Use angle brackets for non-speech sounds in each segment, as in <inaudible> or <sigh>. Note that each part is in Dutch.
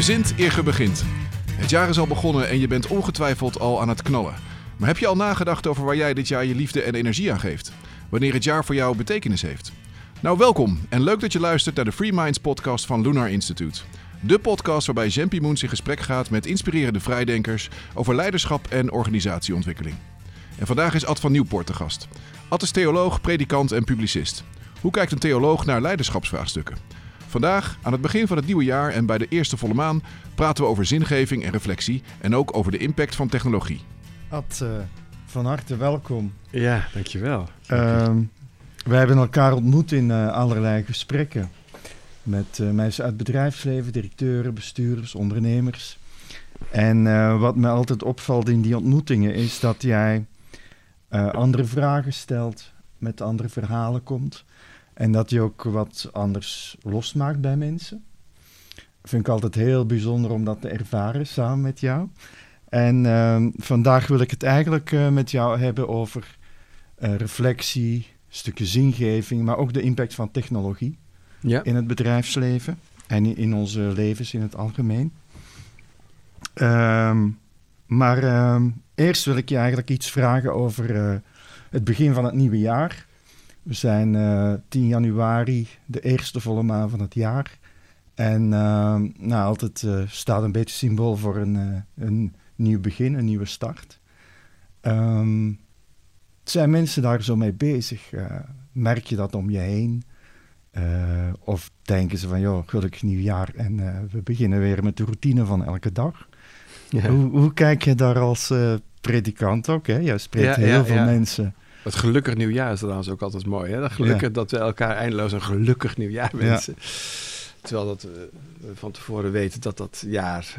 Verzint eer ge begint. Het jaar is al begonnen en je bent ongetwijfeld al aan het knallen. Maar heb je al nagedacht over waar jij dit jaar je liefde en energie aan geeft? Wanneer het jaar voor jou betekenis heeft? Nou, welkom en leuk dat je luistert naar de Free Minds podcast van Lunar Institute. De podcast waarbij Jempie Moons in gesprek gaat met inspirerende vrijdenkers over leiderschap en organisatieontwikkeling. En vandaag is Ad van Nieuwpoort te gast. Ad is theoloog, predikant en publicist. Hoe kijkt een theoloog naar leiderschapsvraagstukken? Vandaag, aan het begin van het nieuwe jaar en bij de eerste volle maan, praten we over zingeving en reflectie en ook over de impact van technologie. Ad, uh, van harte welkom. Ja, dankjewel. Uh, wij hebben elkaar ontmoet in uh, allerlei gesprekken met uh, mensen uit het bedrijfsleven, directeuren, bestuurders, ondernemers. En wat me altijd opvalt in die ontmoetingen is dat jij andere vragen stelt, met andere verhalen komt. En dat je ook wat anders losmaakt bij mensen. Vind ik altijd heel bijzonder om dat te ervaren samen met jou. En uh, vandaag wil ik het eigenlijk uh, met jou hebben over uh, reflectie, een stukje zingeving, maar ook de impact van technologie ja. in het bedrijfsleven en in onze levens in het algemeen. Um, maar uh, eerst wil ik je eigenlijk iets vragen over uh, het begin van het nieuwe jaar. We zijn uh, 10 januari, de eerste volle maan van het jaar. En uh, nou, altijd uh, staat een beetje symbool voor een, een nieuw begin, een nieuwe start. Um, zijn mensen daar zo mee bezig? merk je dat om je heen? of denken ze van, joh, gelukkig nieuwjaar en we beginnen weer met de routine van elke dag? Ja. Hoe, hoe, kijk je daar als predikant ook? Hè? Jij spreekt ja, heel ja, veel mensen het gelukkig nieuwjaar is trouwens ook altijd mooi. Hè? Dat gelukkig ja. dat we elkaar eindeloos een gelukkig nieuwjaar wensen. Ja. Terwijl dat we van tevoren weten dat dat jaar.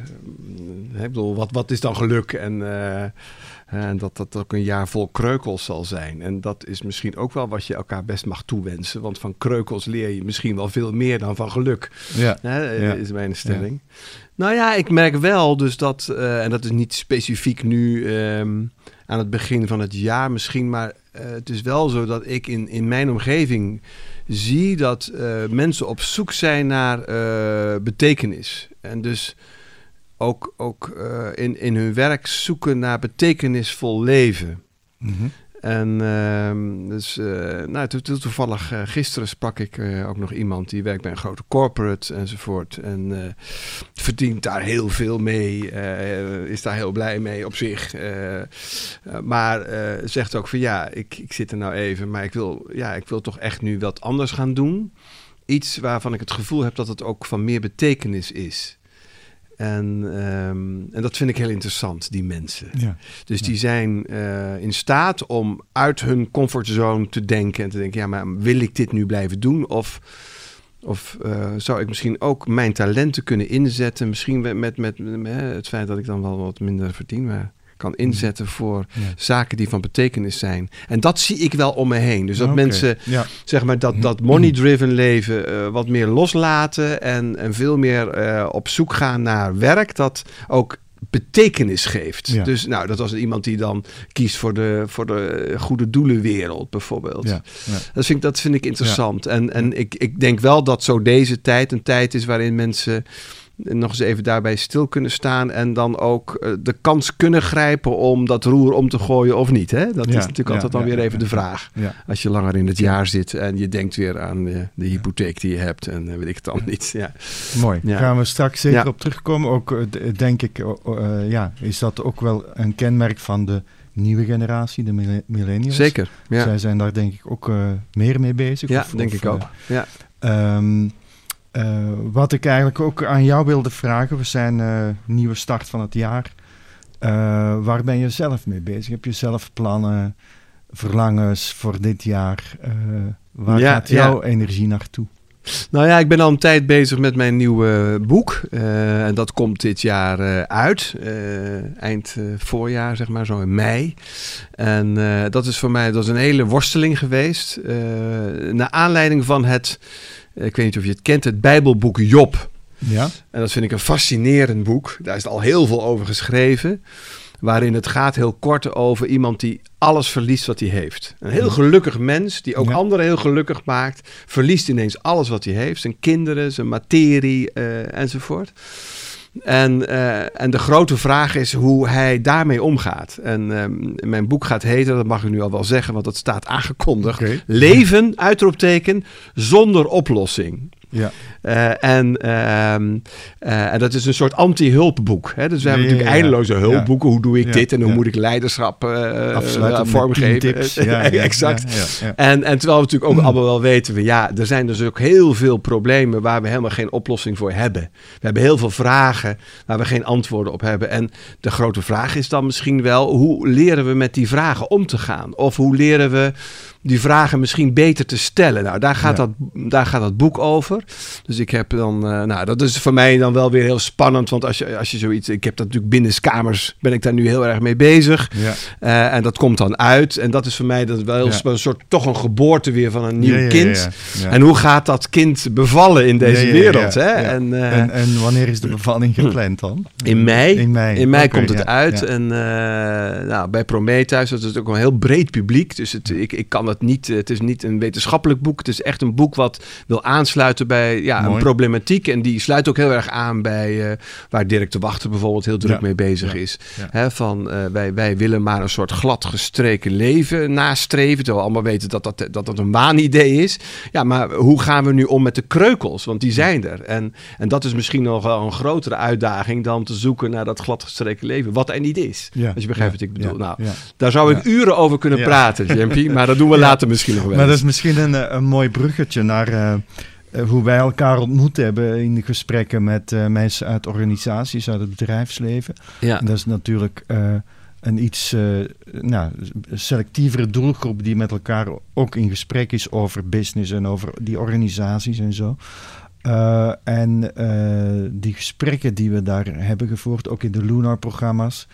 Ik bedoel, wat, wat is dan geluk? En, uh, en dat dat ook een jaar vol kreukels zal zijn. En dat is misschien ook wel wat je elkaar best mag toewensen. Want van kreukels leer je misschien wel veel meer dan van geluk. Ja. Hè, is mijn stelling. Ja. Nou ja, ik merk wel dus dat, uh, en dat is niet specifiek nu um, aan het begin van het jaar misschien, maar uh, het is wel zo dat ik in, in mijn omgeving zie dat uh, mensen op zoek zijn naar uh, betekenis. En dus ook, ook in, in hun werk zoeken naar betekenisvol leven. Mm. En uh, dus, uh, nou, to to toevallig uh, gisteren sprak ik uh, ook nog iemand die werkt bij een grote corporate enzovoort. En verdient daar heel veel mee, is daar heel blij mee op zich. maar zegt ook van ja, ik, ik zit er nou even, maar ik wil, ja, ik wil toch echt nu wat anders gaan doen. Iets waarvan ik het gevoel heb dat het ook van meer betekenis is. En, um, en dat vind ik heel interessant, die mensen. Ja. Dus die zijn uh, in staat om uit hun comfortzone te denken en te denken: ja, maar wil ik dit nu blijven doen? Of, of uh, zou ik misschien ook mijn talenten kunnen inzetten? Misschien met, met, met, met, het feit dat ik dan wel wat minder verdien, maar kan inzetten voor ja. zaken die van betekenis zijn. En dat zie ik wel om me heen. Dus dat okay. mensen, ja. zeg maar, dat, dat money-driven leven uh, wat meer loslaten en, en veel meer uh, op zoek gaan naar werk dat ook betekenis geeft. Ja. Dus nou, dat was iemand die dan kiest voor de, voor de goede doelenwereld bijvoorbeeld. Ja, ja. Dat, vind ik, dat vind ik interessant. En, en ik, ik denk wel dat zo deze tijd een tijd is waarin mensen nog eens even daarbij stil kunnen staan en dan ook uh, de kans kunnen grijpen om dat roer om te gooien of niet. Hè? Dat ja, is natuurlijk ja, altijd dan ja, weer even de vraag. Als je langer in het jaar zit en je denkt weer aan de, de hypotheek die je hebt en uh, weet ik het dan niet. Ja. Mooi, daar gaan we straks zeker op terugkomen. Ook denk ik, ja, is dat ook wel een kenmerk van de nieuwe generatie, de millennials. Zeker, ja. Zij zijn daar denk ik ook meer mee bezig. Ja, of, denk of, ik ook. Ja. Um, uh, wat ik eigenlijk ook aan jou wilde vragen, we zijn uh, nieuwe start van het jaar. Uh, waar ben je zelf mee bezig? Heb je zelf plannen, verlangens voor dit jaar? waar ja, gaat jouw ja. energie naartoe? Nou ja, ik ben al een tijd bezig met mijn nieuwe boek. En dat komt dit jaar uit. Eind voorjaar, zeg maar, zo in mei. En dat is voor mij dat is een hele worsteling geweest. naar aanleiding van het ik weet niet of je het kent, het Bijbelboek Job. Ja. En dat vind ik een fascinerend boek. Daar is al heel veel over geschreven. Waarin het gaat heel kort over iemand die alles verliest wat hij heeft. Een heel gelukkig mens, die ook ja. anderen heel gelukkig maakt, verliest ineens alles wat hij heeft. Zijn kinderen, zijn materie uh, enzovoort. En, eh, en de grote vraag is hoe hij daarmee omgaat. En ehm, mijn boek gaat heten, dat mag ik nu al wel zeggen, want dat staat aangekondigd. Leven, uitroepteken, zonder oplossing. Ja. Eh, en, ehm, eh, en dat is een soort anti-hulpboek. Hè? Dus we hebben Ja, natuurlijk ja. eindeloze hulpboeken. Hoe doe ik dit en hoe moet ik leiderschap met vormgeven? tips. <laughs> Ja, ja, exact. En, en terwijl we natuurlijk ook allemaal wel weten, van, ja, er zijn dus ook heel veel problemen waar we helemaal geen oplossing voor hebben. We hebben heel veel vragen waar we geen antwoorden op hebben. En de grote vraag is dan misschien wel, hoe leren we met die vragen om te gaan? Of hoe leren we die vragen misschien beter te stellen? Nou, daar gaat, Ja. dat, daar gaat dat boek over. Dus ik heb dan, eh, nou, dat is voor mij dan wel weer heel spannend, want als je, als je zoiets, ik heb dat natuurlijk binnenskamers, ben ik daar nu heel erg mee bezig. Ja. Eh, en dat komt dan uit. En dat is voor mij dat wel Ja. een soort toch een geboorte weer van een nieuw kind. En hoe gaat dat kind bevallen in deze wereld? Hè? En, eh, En, en wanneer is de bevalling gepland dan? in mei. In mei, In mei komt het uit. En nou, bij Prometheus, dat is ook een heel breed publiek. Dus het, ik, ik kan het niet. Het is niet een wetenschappelijk boek. Het is echt een boek wat wil aansluiten bij ja, een problematiek. En die sluit ook heel erg aan bij eh, waar Dirk de Wachter bijvoorbeeld heel druk Ja, mee bezig ja, is. ja. Van eh, wij, wij willen maar een soort glad gestreken leven nastreven. Terwijl we allemaal weten dat dat, dat dat een waanidee is. Ja, maar hoe gaan we nu om met de kreukels? Want die zijn er. En, en dat is misschien nog wel een grotere uitdaging dan te zoeken naar dat glad gestreken leven. Wat er niet is. Ja, Als je begrijpt wat ik bedoel. nou, daar zou ik uren over kunnen praten, Jempie. Maar dat doen we. <laughs> later misschien nog wel. Maar dat is misschien een, eh, een mooi bruggetje naar eh, eh, hoe wij elkaar ontmoet hebben in de gesprekken met mensen uit organisaties, uit het bedrijfsleven. ja. En dat is natuurlijk een iets nou, selectievere doelgroep die met elkaar ook in gesprek is over business en over die organisaties en zo. En die gesprekken die we daar hebben gevoerd, ook in de Lunar-programma's.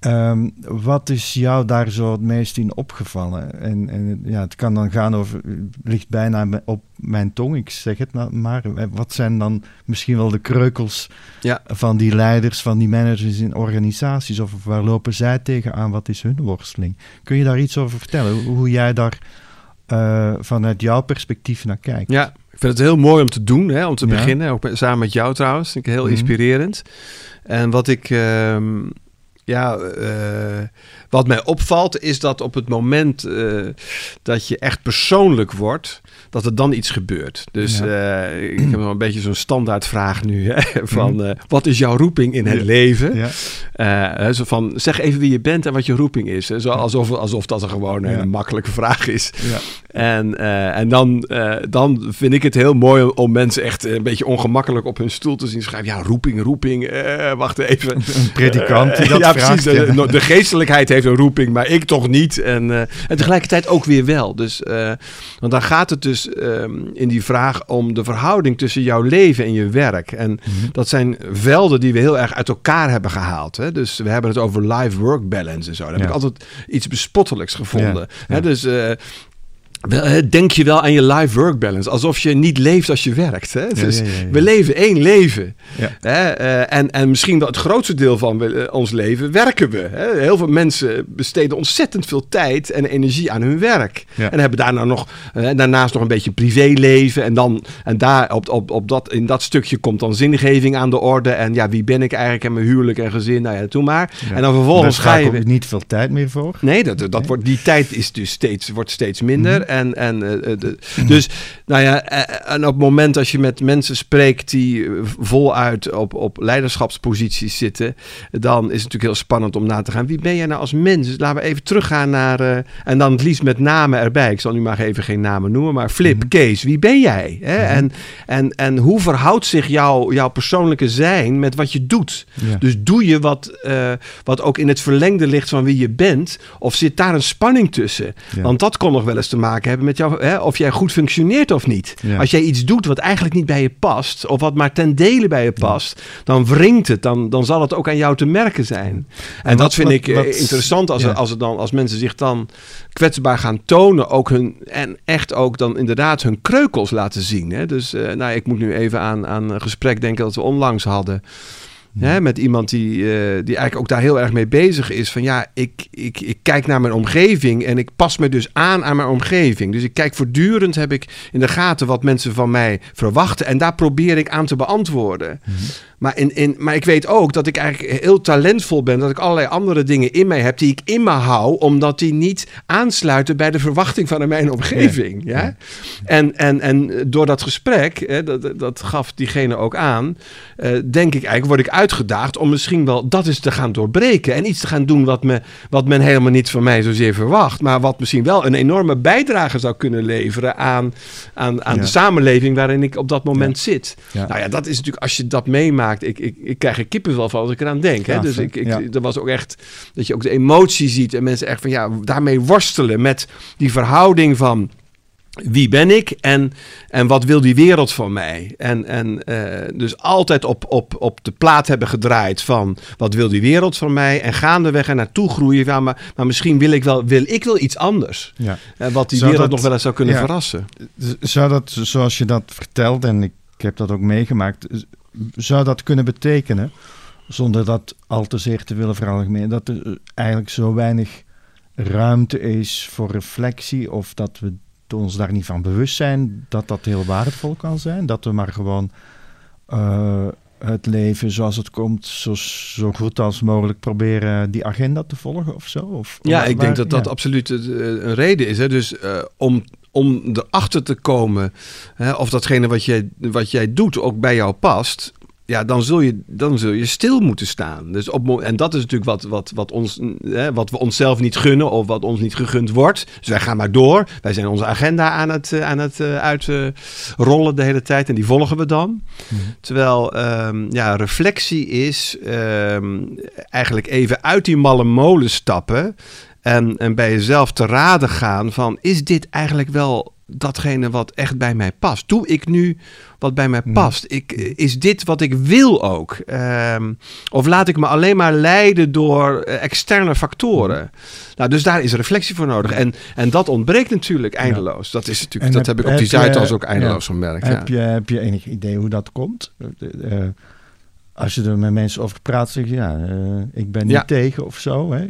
Ehm, wat is jou daar zo het meest in opgevallen? En, en ja, het kan dan gaan over, ligt bijna op mijn tong, ik zeg het nou maar. Eh, Wat zijn dan misschien wel de kreukels Ja. van die leiders, van die managers in organisaties? Of waar lopen zij tegenaan? Wat is hun worsteling? Kun je daar iets over vertellen? Hoe, jij daar eh, vanuit jouw perspectief naar kijkt? Ja, ik vind het heel mooi om te doen, hè, om te Ja. beginnen. Ook met- samen met jou trouwens. Vind ik heel Mhm. inspirerend. En wat ik, ehm, ja, eh, wat mij opvalt is dat op het moment eh, dat je echt persoonlijk wordt, dat er dan iets gebeurt. Dus eh, ik heb nog een beetje zo'n standaardvraag nu, hè, <laughs> van eh, wat is jouw roeping in het Mhm. Ja. leven? Ja, Eh, zo van, zeg even wie je bent en wat je roeping is. Hè. Zo alsof, alsof dat een gewoon een hele makkelijke vraag is. ja. En, en dan, dan vind ik het heel mooi om, mensen echt een beetje ongemakkelijk op hun stoel te zien schrijven. Ja, roeping, roeping. wacht even. Een predikant die dat ja, vraagt. precies. ja. De, de geestelijkheid heeft een roeping, maar ik toch niet. En, en tegelijkertijd ook weer wel. Dus, want dan gaat het dus ehm, in die vraag om de verhouding tussen jouw leven en je werk. En Mhm. dat zijn velden die we heel erg uit elkaar hebben gehaald. Hè? Dus we hebben het over life-work balance en zo. Daar heb ik altijd iets bespottelijks gevonden. Ja, Hè? Dus eh, denk je wel aan je life-work balance. Alsof je niet leeft als je werkt. Hè? Dus ja, ja, ja. we leven één leven. Hè? eh, en, en misschien wel het grootste deel van eh, ons leven werken we. Hè? Heel veel mensen besteden ontzettend veel tijd en energie aan hun werk. En hebben daarna nog, eh, daarnaast nog een beetje privéleven. En, dan, en daar op, op, op dat, in dat stukje komt dan zingeving aan de orde. En ja, wie ben ik eigenlijk en mijn huwelijk en gezin. Nou ja, doe maar. En dan vervolgens Daar ga je... ook niet veel tijd meer voor. Nee, dat, dat wordt, die tijd is dus steeds, wordt steeds minder. En, en, eh, eh, Dus, nou ja, eh, en op het moment als je met mensen spreekt die voluit op, op leiderschapsposities zitten, dan is het natuurlijk heel spannend om na te gaan. Wie ben jij nou als mens? Dus laten we even teruggaan naar, en dan het liefst met namen erbij. Ik zal nu maar even geen namen noemen, maar Flip, Mhm. Kees, wie ben jij? Hè? Mhm. En, en, en hoe verhoudt zich jouw, jouw persoonlijke zijn met wat je doet? Ja. Dus doe je wat, wat ook in het verlengde ligt van wie je bent? Of zit daar een spanning tussen? Ja. Want dat kon nog wel eens te maken hebben met jou, hè, of jij goed functioneert of niet. Ja. Als jij iets doet wat eigenlijk niet bij je past, of wat maar ten dele bij je past, dan wringt het. Dan, dan zal het ook aan jou te merken zijn. En, En dat wat- vind wat- ik eh, wat- interessant als, ja. als, er dan, als mensen zich dan kwetsbaar gaan tonen. Ook hun, en echt ook dan inderdaad hun kreukels laten zien. Hè? Dus eh, nou, ik moet nu even aan, aan een gesprek denken dat we onlangs hadden. Hè, met iemand die, eh, die eigenlijk ook daar heel erg mee bezig is. Van ja, ik, ik, ik kijk naar mijn omgeving en ik pas me dus aan aan mijn omgeving. Dus ik kijk voortdurend, heb ik in de gaten wat mensen van mij verwachten. En daar probeer ik aan te beantwoorden. Maar, in, in, maar ik weet ook dat ik eigenlijk heel talentvol ben. Dat ik allerlei andere dingen in mij heb die ik in me hou. Omdat die niet aansluiten bij de verwachting van mijn omgeving. Ja? En, en, en door dat gesprek, hè, dat, dat gaf diegene ook aan. Uh, denk ik eigenlijk, word ik uitgedaagd om misschien wel dat eens te gaan doorbreken. En iets te gaan doen wat, me, wat men helemaal niet van mij zozeer verwacht. Maar wat misschien wel een enorme bijdrage zou kunnen leveren aan, aan, aan de samenleving waarin ik op dat moment zit. Nou ja, dat is natuurlijk, als je dat meemaakt, ik, ik, ik krijg er kippenvel van als ik eraan denk. Hè? dus ik, ik, er was ook echt, dat je ook de emotie ziet en mensen echt van ja, daarmee worstelen met die verhouding van wie ben ik en, en wat wil die wereld van mij? En, en uh, dus altijd op, op, op de plaat hebben gedraaid van wat wil die wereld van mij? En gaandeweg er naartoe groeien. Ja, maar, maar misschien wil ik wel, wil ik wel iets anders. Ja. Uh, wat die wereld nog wel eens zou kunnen verrassen. Zou dat, zoals je dat vertelt, en ik heb dat ook meegemaakt, zou dat kunnen betekenen, zonder dat al te zeer te willen veralgemenen, dat er eigenlijk zo weinig ruimte is voor reflectie of dat we ons daar niet van bewust zijn dat dat heel waardevol kan zijn. Dat we maar gewoon uh, het leven zoals het komt, zo, zo goed als mogelijk proberen die agenda te volgen of zo? Of, ja, ik denk dat dat absoluut een reden is. Hè? Dus uh, om om erachter te komen hè, of datgene wat jij, wat jij doet ook bij jou past ja, dan zul, je, dan zul je stil moeten staan. Dus op, en dat is natuurlijk wat, wat, wat, ons, hè, wat we onszelf niet gunnen of wat ons niet gegund wordt. Dus wij gaan maar door. Wij zijn onze agenda aan het, eh, aan het uh, uitrollen de hele tijd en die volgen we dan. Mhm. Terwijl um, ja, reflectie is um, eigenlijk even uit die malle molen stappen en, en bij jezelf te raden gaan van is dit eigenlijk wel datgene wat echt bij mij past? Doe ik nu wat bij mij past? Ik, is dit wat ik wil ook? Ehm, of laat ik me alleen maar leiden door eh, externe factoren? Nou, dus daar is reflectie voor nodig. En, en dat ontbreekt natuurlijk eindeloos. Dat, is natuurlijk, dat heb, ik op die Zuidas ook eindeloos ja, gemerkt. Heb, je, heb je enig idee hoe dat komt? Uh, als je er met mensen over praat, zeg je ja, uh, ik ben niet tegen of zo. Hè?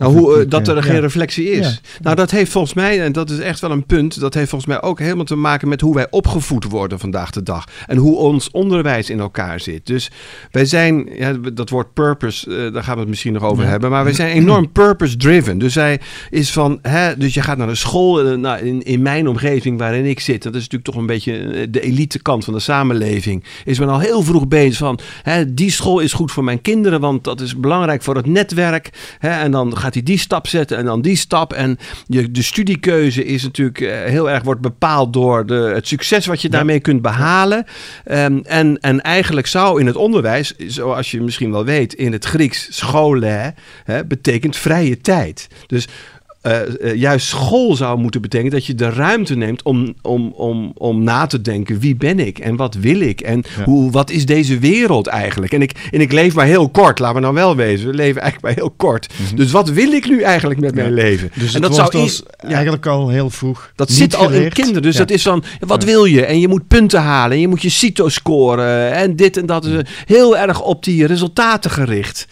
Nou, hoe, eh, dat er geen reflectie is. Nou, dat heeft volgens mij, en dat is echt wel een punt, dat heeft volgens mij ook helemaal te maken met hoe wij opgevoed worden vandaag de dag. En hoe ons onderwijs in elkaar zit. Dus wij zijn, ja, dat woord purpose, uh, daar gaan we het misschien nog over hebben, maar wij zijn enorm purpose-driven. Dus zij is van, hè, dus je gaat naar de school, uh, nou, in, in mijn omgeving waarin ik zit, dat is natuurlijk toch een beetje de elite kant van de samenleving, is men al heel vroeg bezig van, hè, die school is goed voor mijn kinderen, want dat is belangrijk voor het netwerk. Hè, en dan gaat hij die stap zetten en dan die stap. En je, de studiekeuze is natuurlijk eh, heel erg wordt bepaald door de, het succes wat je daarmee kunt behalen. Um, en, en eigenlijk zou in het onderwijs, zoals je misschien wel weet, in het Grieks scholen hè, betekent vrije tijd. Dus uh, uh, juist school zou moeten betekenen dat je de ruimte neemt om, om, om, om na te denken: wie ben ik en wat wil ik en hoe, wat is deze wereld eigenlijk? En ik, en ik leef maar heel kort, laten we nou wel wezen. We leven eigenlijk maar heel kort. Mm -hmm. Dus wat wil ik nu eigenlijk met ja. mijn leven? Dus en dat zou dus eigenlijk al heel vroeg. Dat zit al in kinderen. Dus dat is van: wat wil je? En je moet punten halen en je moet je CITO scoren en dit en dat. Is heel erg op die resultaten gericht.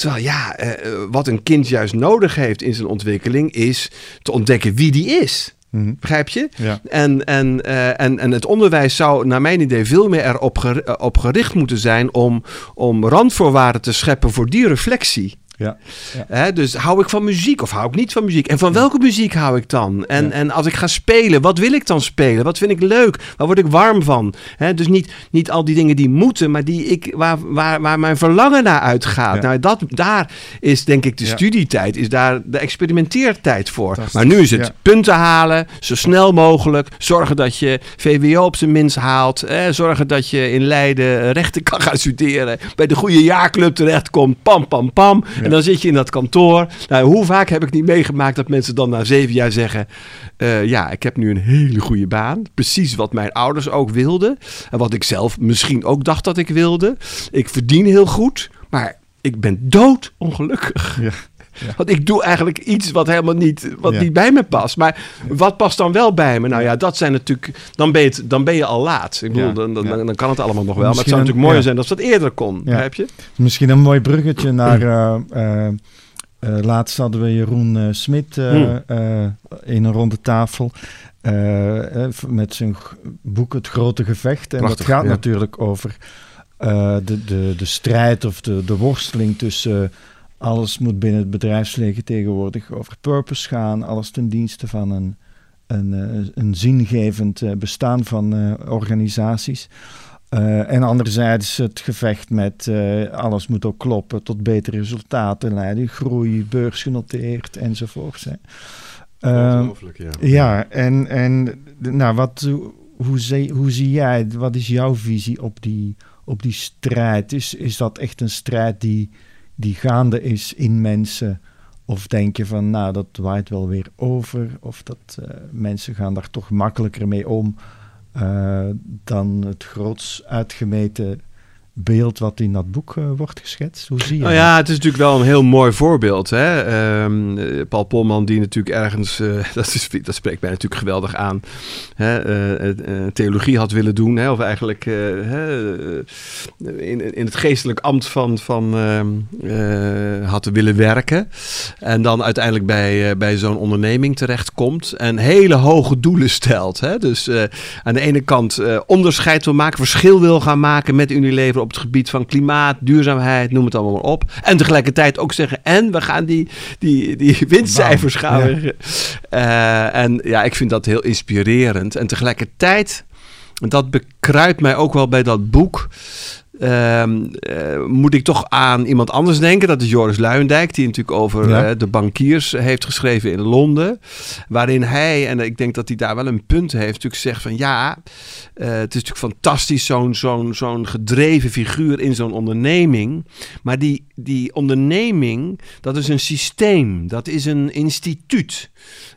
Terwijl ja, uh, wat een kind juist nodig heeft in zijn ontwikkeling is te ontdekken wie die is. Mm -hmm. Begrijp je? Ja. En, en, uh, en, en het onderwijs zou, naar mijn idee, veel meer erop ger op gericht moeten zijn om, om randvoorwaarden te scheppen voor die reflectie. Ja. ja. Hè, dus hou ik van muziek of hou ik niet van muziek? En van welke muziek hou ik dan? En, ja. en als ik ga spelen, wat wil ik dan spelen? Wat vind ik leuk? Waar word ik warm van? Hè, dus niet, niet al die dingen die moeten, maar die ik, waar, waar, waar mijn verlangen naar uitgaat. Nou, dat, daar is denk ik de studietijd, is daar de experimenteertijd voor. Maar nu is het punten halen, zo snel mogelijk. Zorgen dat je VWO op zijn minst haalt. Hè, zorgen dat je in Leiden rechten kan gaan <laughs> studeren. Bij de goede jaarclub terechtkomt. Pam, pam, pam. En dan zit je in dat kantoor. Nou, hoe vaak heb ik niet meegemaakt dat mensen dan na zeven jaar zeggen: uh, Ja, ik heb nu een hele goede baan. Precies wat mijn ouders ook wilden. En wat ik zelf misschien ook dacht dat ik wilde. Ik verdien heel goed, maar ik ben dood ongelukkig. Ja. Ja. Want ik doe eigenlijk iets wat helemaal niet, wat ja. niet bij me past. Maar wat past dan wel bij me? Nou ja, dat zijn natuurlijk. Dan ben je, het, dan ben je al laat. Ik bedoel, dan, dan, dan, kan het allemaal nog wel. Misschien maar het zou natuurlijk mooier zijn als dat eerder kon. Heb je? Misschien een mooi bruggetje naar. Uh, uh, uh, laatst hadden we Jeroen Smit hmm. in een ronde tafel. met zijn boek Het Grote Gevecht. En Prachtig, dat gaat natuurlijk over uh, de, de, de strijd of de, de worsteling tussen alles moet binnen het bedrijfsleven tegenwoordig over purpose gaan, alles ten dienste van een, een, een zingevend bestaan van organisaties. Uh, en anderzijds het gevecht met uh, alles moet ook kloppen tot betere resultaten leiden, groei, beursgenoteerd enzovoort. Hè. Uh, ja. Ja, en, en nou, wat, hoe, zie, hoe zie jij, wat is jouw visie op die, op die strijd? Is, is dat echt een strijd die, die gaande is in mensen? Of denk je van, nou, dat waait wel weer over? Of dat uh, mensen gaan daar toch makkelijker mee om? uh, dan het groots uitgemeten beeld wat in dat boek uh, wordt geschetst? Hoe zie je nou ja, het is natuurlijk wel een heel mooi voorbeeld. Hè? Um, Paul Polman, die natuurlijk ergens, uh, <laughs> dat, is, dat spreekt mij natuurlijk geweldig aan, hè? Uh, theologie had willen doen. Hè? Of eigenlijk in, in het geestelijk ambt van, van ehm, had willen werken. En dan uiteindelijk bij, bij zo'n onderneming terechtkomt. En hele hoge doelen stelt. Hè? Dus aan de ene kant onderscheid wil maken, verschil wil gaan maken met Unilever op het gebied van klimaat, duurzaamheid, noem het allemaal maar op. En tegelijkertijd ook zeggen, en we gaan die, die, die winstcijfers gaan. Ja. Uh, en ja, ik vind dat heel inspirerend. En tegelijkertijd, dat bekruipt mij ook wel bij dat boek. Um, uh, moet ik toch aan iemand anders denken. Dat is Joris Luijendijk, die natuurlijk over ja. uh, de bankiers heeft geschreven in Londen. Waarin hij, en ik denk dat hij daar wel een punt heeft, natuurlijk zegt van ja, uh, het is natuurlijk fantastisch zo'n zo'n zo'n gedreven figuur in zo'n onderneming. Maar die, die onderneming, dat is een systeem, dat is een instituut.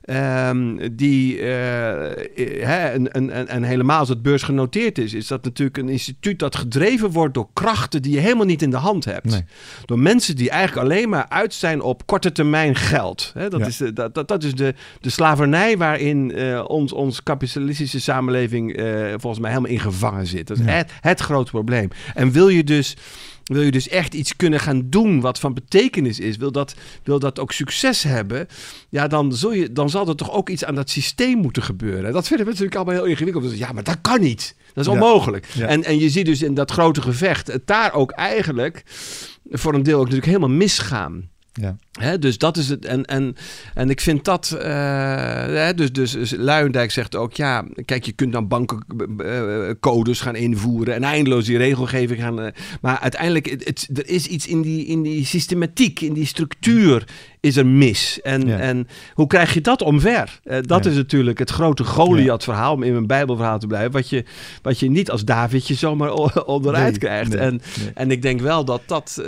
Um, die, en, en, en helemaal als het beursgenoteerd is, is dat natuurlijk een instituut dat gedreven wordt door krachten die je helemaal niet in de hand hebt. Nee. Door mensen die eigenlijk alleen maar uit zijn op korte termijn geld. He, dat, ja. is de, dat, dat, dat, is de, de slavernij waarin uh, ons, ons kapitalistische samenleving uh, volgens mij helemaal in gevangen zit. Dat is ja. het, het grote probleem. En wil je dus wil je dus echt iets kunnen gaan doen wat van betekenis is, wil dat, wil dat ook succes hebben, ja, dan, zul je, dan zal er toch ook iets aan dat systeem moeten gebeuren. Dat vinden we natuurlijk allemaal heel ingewikkeld. Dus ja, maar dat kan niet. Dat is onmogelijk. Ja. En, en je ziet dus in dat grote gevecht het daar ook eigenlijk voor een deel ook natuurlijk helemaal misgaan. Ja. Dus dat is het. En, en, en ik vind dat. Uh, dus, dus, dus Luijendijk zegt ook: ja, kijk, je kunt dan bankencodes uh, gaan invoeren. en eindeloos die regelgeving gaan. Uh, maar uiteindelijk, het, het, er is iets in die, in die systematiek, in die structuur. Is er mis. En, ja. en hoe krijg je dat omver? dat ja. is natuurlijk het grote Goliath-verhaal. om in mijn Bijbelverhaal te blijven. Wat je, wat je niet als Davidje zomaar <laughs> onderuit nee, krijgt. Nee, en, nee. en ik denk wel dat dat.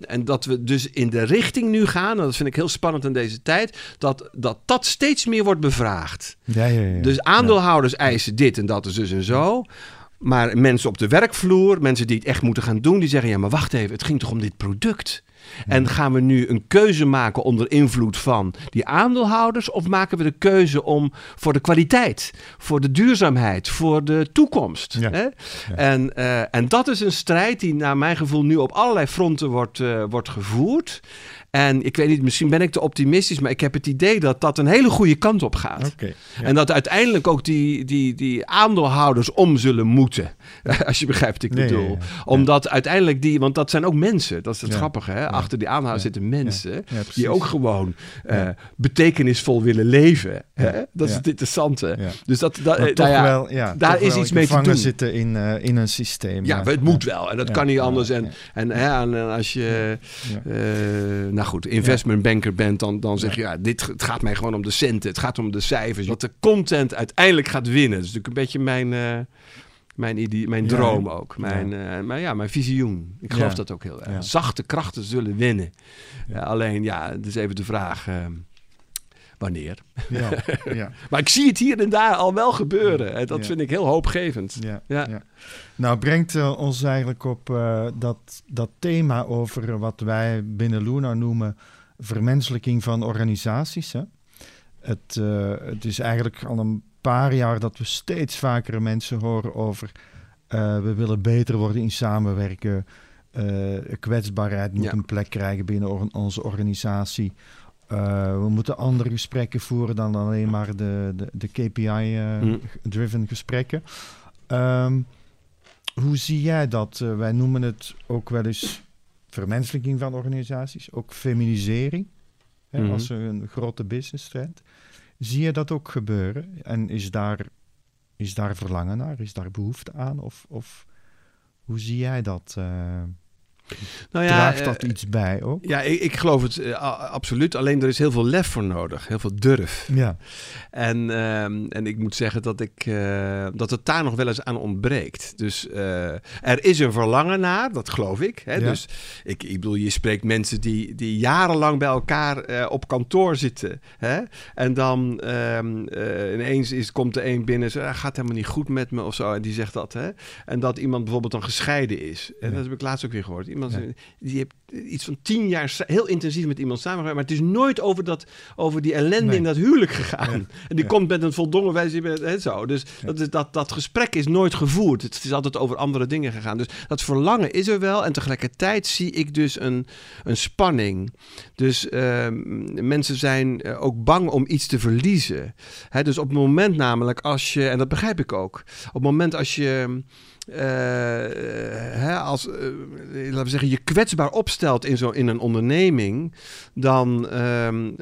en dat we dus in de richting nu gaan en dat vind ik heel spannend in deze tijd, dat dat, dat steeds meer wordt bevraagd. Ja, ja, ja. Dus aandeelhouders eisen dit en dat is dus en zo. Maar mensen op de werkvloer, mensen die het echt moeten gaan doen, die zeggen: ja, maar wacht even, het ging toch om dit product? En gaan we nu een keuze maken onder invloed van die aandeelhouders? Of maken we de keuze om voor de kwaliteit, voor de duurzaamheid, voor de toekomst? Ja. Hè? Ja. En, uh, en dat is een strijd die naar mijn gevoel nu op allerlei fronten wordt, uh, wordt gevoerd. En ik weet niet, misschien ben ik te optimistisch, maar ik heb het idee dat dat een hele goede kant op gaat. Okay, ja. En dat uiteindelijk ook die, die, die aandeelhouders om zullen moeten. <laughs> Als je begrijpt wat ik nee, bedoel. Ja, ja. Omdat uiteindelijk die, want dat zijn ook mensen, dat is het grappige. Hè? Achter die aandeelhouders zitten mensen die ook gewoon uh, betekenisvol willen leven. Hè? Dat is het interessante. Dus dat, dat maar nou wel, ja, daar is iets mee te doen. zitten in, uh, in een systeem. Ja, het moet wel. En dat kan niet anders. En, en, en, en als je... Uh, nou, goed, investmentbanker bent, dan, dan zeg je, ja, dit, het gaat mij gewoon om de centen. Het gaat om de cijfers. Wat de content uiteindelijk gaat winnen. Dat is natuurlijk een beetje mijn, uh, mijn, idee, mijn droom ook. Mijn. Uh, maar ja, mijn visioen. Ik geloof dat ook heel erg. Zachte krachten zullen winnen. alleen, ja, het is even de vraag... Wanneer. Ja, ja. <laughs> maar ik zie het hier en daar al wel gebeuren. En dat ja. vind ik heel hoopgevend. Ja, ja. Nou, brengt uh, ons eigenlijk op uh, dat, dat thema over wat wij binnen Luna noemen vermenselijking van organisaties. Hè? Het, uh, het is eigenlijk al een paar jaar dat we steeds vaker mensen horen over we willen beter worden in samenwerken. kwetsbaarheid moet een plek krijgen binnen or onze organisatie. Uh, we moeten andere gesprekken voeren dan alleen maar de, de, de KPI-driven uh, mm. gesprekken. Um, hoe zie jij dat? Uh, wij noemen het ook wel eens vermenselijking van organisaties, ook feminisering, hè, mm -hmm. als een grote business trend. Zie je dat ook gebeuren? En is daar, is daar verlangen naar? Is daar behoefte aan? Of, of hoe zie jij dat? Uh, nou ja, Draagt dat uh, iets bij ook? Ja, ik, ik geloof het uh, absoluut. Alleen er is heel veel lef voor nodig. Heel veel durf. Ja. En, uh, en ik moet zeggen dat, ik, uh, dat het daar nog wel eens aan ontbreekt. Dus er is een verlangen naar, dat geloof ik. Hè? Ja. Dus ik, ik bedoel, je spreekt mensen die, die jarenlang bij elkaar op kantoor zitten. Hè? En dan ehm, ineens is, komt er een binnen en zegt, ah, gaat helemaal niet goed met me of zo. En die zegt dat. Hè? En dat iemand bijvoorbeeld dan gescheiden is. En ja. dat heb ik laatst ook weer gehoord. Iemand ja. die heeft iets van tien jaar heel intensief met iemand samengewerkt, maar het is nooit over, dat, over die ellende nee. in dat huwelijk gegaan. En die komt met een voldongen wijze, zo. Dus dat, is, dat, dat gesprek is nooit gevoerd. Het is altijd over andere dingen gegaan. Dus dat verlangen is er wel. En tegelijkertijd zie ik dus een, een spanning. Dus uh, mensen zijn ook bang om iets te verliezen. Hè, dus op het moment namelijk als je, en dat begrijp ik ook, op het moment als je uh, hè, als, uh, laten we zeggen, je kwetsbaar opstelt in, zo, in een onderneming, dan um,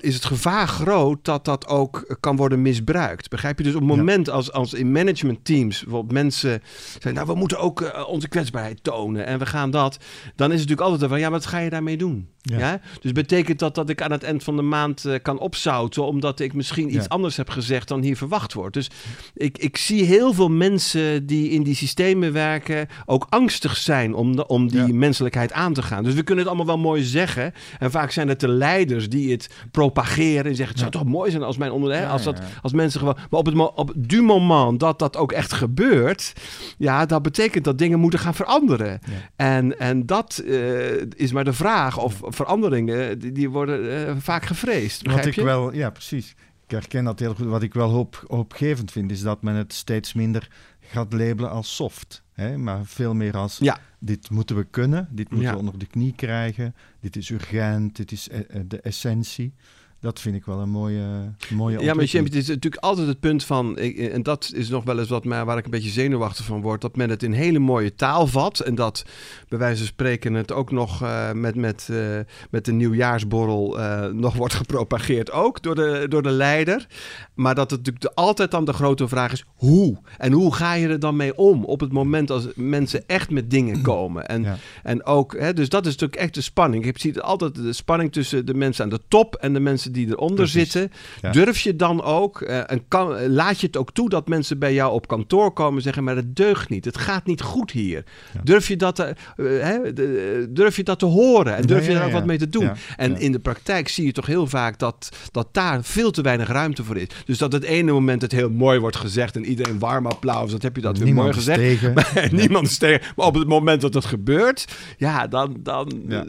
is het gevaar groot dat dat ook kan worden misbruikt. Begrijp je? Dus op het moment ja. als, als in managementteams bijvoorbeeld mensen zeggen, nou we moeten ook uh, onze kwetsbaarheid tonen en we gaan dat, dan is het natuurlijk altijd van, ja, wat ga je daarmee doen? Ja. ja. Dus betekent dat dat ik aan het eind van de maand uh, kan opzouten omdat ik misschien iets ja. anders heb gezegd dan hier verwacht wordt. Dus ik, ik zie heel veel mensen die in die systemen werken ook angstig zijn om, de, om die ja. menselijkheid aan te gaan. Dus we kunnen het allemaal wel mooi zeggen. En vaak zijn het de leiders die het propageren en zeggen het zou toch mooi zijn als mijn ondernemer, als, dat, als mensen gewoon. Maar op het op du moment dat dat ook echt gebeurt, ja, dat betekent dat dingen moeten gaan veranderen. En, en dat uh, is maar de vraag of veranderingen, die, die worden uh, vaak gevreesd. Wat ik je? wel, ja, precies. Ik herken dat heel goed. Wat ik wel hoop, hoopgevend vind, is dat men het steeds minder gaat labelen als soft. Hè? Maar veel meer als ja. dit moeten we kunnen, dit moeten ja. we onder de knie krijgen, dit is urgent, dit is de essentie dat vind ik wel een mooie, mooie Ja, maar het is natuurlijk altijd het punt van... en dat is nog wel eens wat mij, waar ik een beetje zenuwachtig van word... dat men het in hele mooie taal vat... en dat bij wijze van spreken het ook nog uh, met, met, uh, met de nieuwjaarsborrel... Uh, nog wordt gepropageerd ook door de, door de leider. Maar dat het natuurlijk de, altijd dan de grote vraag is... hoe? En hoe ga je er dan mee om op het moment als mensen echt met dingen <clears throat> komen? En, ja. en ook, hè, dus dat is natuurlijk echt de spanning. Ik zie altijd de spanning tussen de mensen aan de top... en de mensen die eronder Precies. zitten. Ja. Durf je dan ook, uh, en kan, laat je het ook toe dat mensen bij jou op kantoor komen en zeggen, maar het deugt niet, het gaat niet goed hier. Ja. Durf, je dat te, uh, hè, de, durf je dat te horen en durf ja, je daar ook wat mee te doen? En in de praktijk zie je toch heel vaak dat, dat daar veel te weinig ruimte voor is. Dus dat het ene moment het heel mooi wordt gezegd en iedereen warm applaus, dat heb je dat weer niemand mooi gezegd. Tegen. <laughs> Maar, niemand is tegen. Maar op het moment dat het gebeurt, ja, dan, dan uh,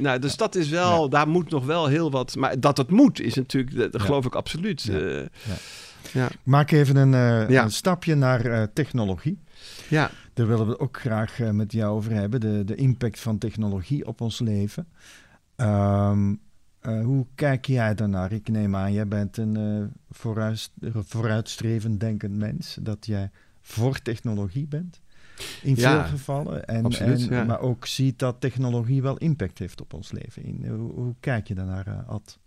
nou, dus dat is wel, daar moet nog wel heel wat, maar dat het moet is natuurlijk, dat, dat geloof ik absoluut. Ja. Uh, ja. Ja. Maak even een, uh, ja. een stapje naar uh, technologie. Ja. Daar willen we het ook graag uh, met jou over hebben. De, de impact van technologie op ons leven. Um, hoe kijk jij daarnaar? Ik neem aan, jij bent een vooruit, vooruitstrevend denkend mens. Dat jij voor technologie bent. In veel gevallen. En, absoluut, en, Maar ook ziet dat technologie wel impact heeft op ons leven. In, hoe, hoe kijk je daarnaar, Ad?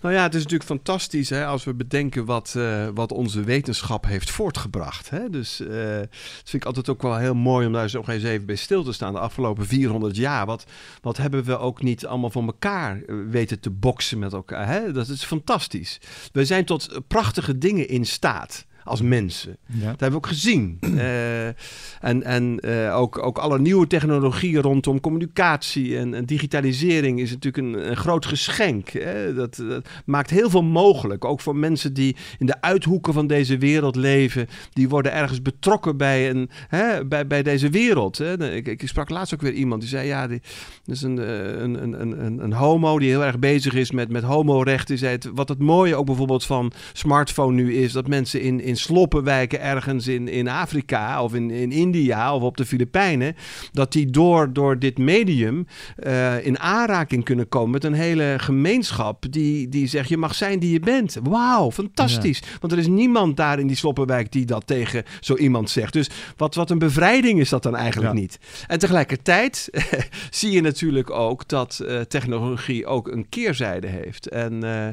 Nou ja, het is natuurlijk fantastisch hè, als we bedenken wat, uh, wat onze wetenschap heeft voortgebracht. Hè? Dus uh, dat vind ik altijd ook wel heel mooi om daar zo eens even bij stil te staan. De afgelopen 400 jaar, wat, wat hebben we ook niet allemaal van elkaar eh, weten te boksen met elkaar. Hè? Dat is fantastisch. We zijn tot prachtige dingen in staat als mensen. Ja. Dat hebben we ook gezien. uh, <clears throat> en en uh, ook, ook alle nieuwe technologieën rondom communicatie en, en digitalisering is natuurlijk een, een groot geschenk. Hè? Dat, dat, maakt heel veel mogelijk. Ook voor mensen die in de uithoeken van deze wereld leven. Die worden ergens betrokken bij, een, hè, bij, bij deze wereld. Hè? Ik, ik sprak laatst ook weer iemand die zei: Ja, die, dat is een, een, een, een, een homo die heel erg bezig is met, met homorechten. Die zei het, wat het mooie ook bijvoorbeeld van smartphone nu is, dat mensen in, in in sloppenwijken ergens in, in Afrika of in, in India of op de Filipijnen, dat die door, door dit medium uh, in aanraking kunnen komen met een hele gemeenschap die, die zegt: je mag zijn die je bent. Wauw, fantastisch. Want er is niemand daar in die sloppenwijk die dat tegen zo iemand zegt. Dus wat, wat een bevrijding is dat dan eigenlijk niet. En tegelijkertijd <laughs> zie je natuurlijk ook dat uh, technologie ook een keerzijde heeft. En uh,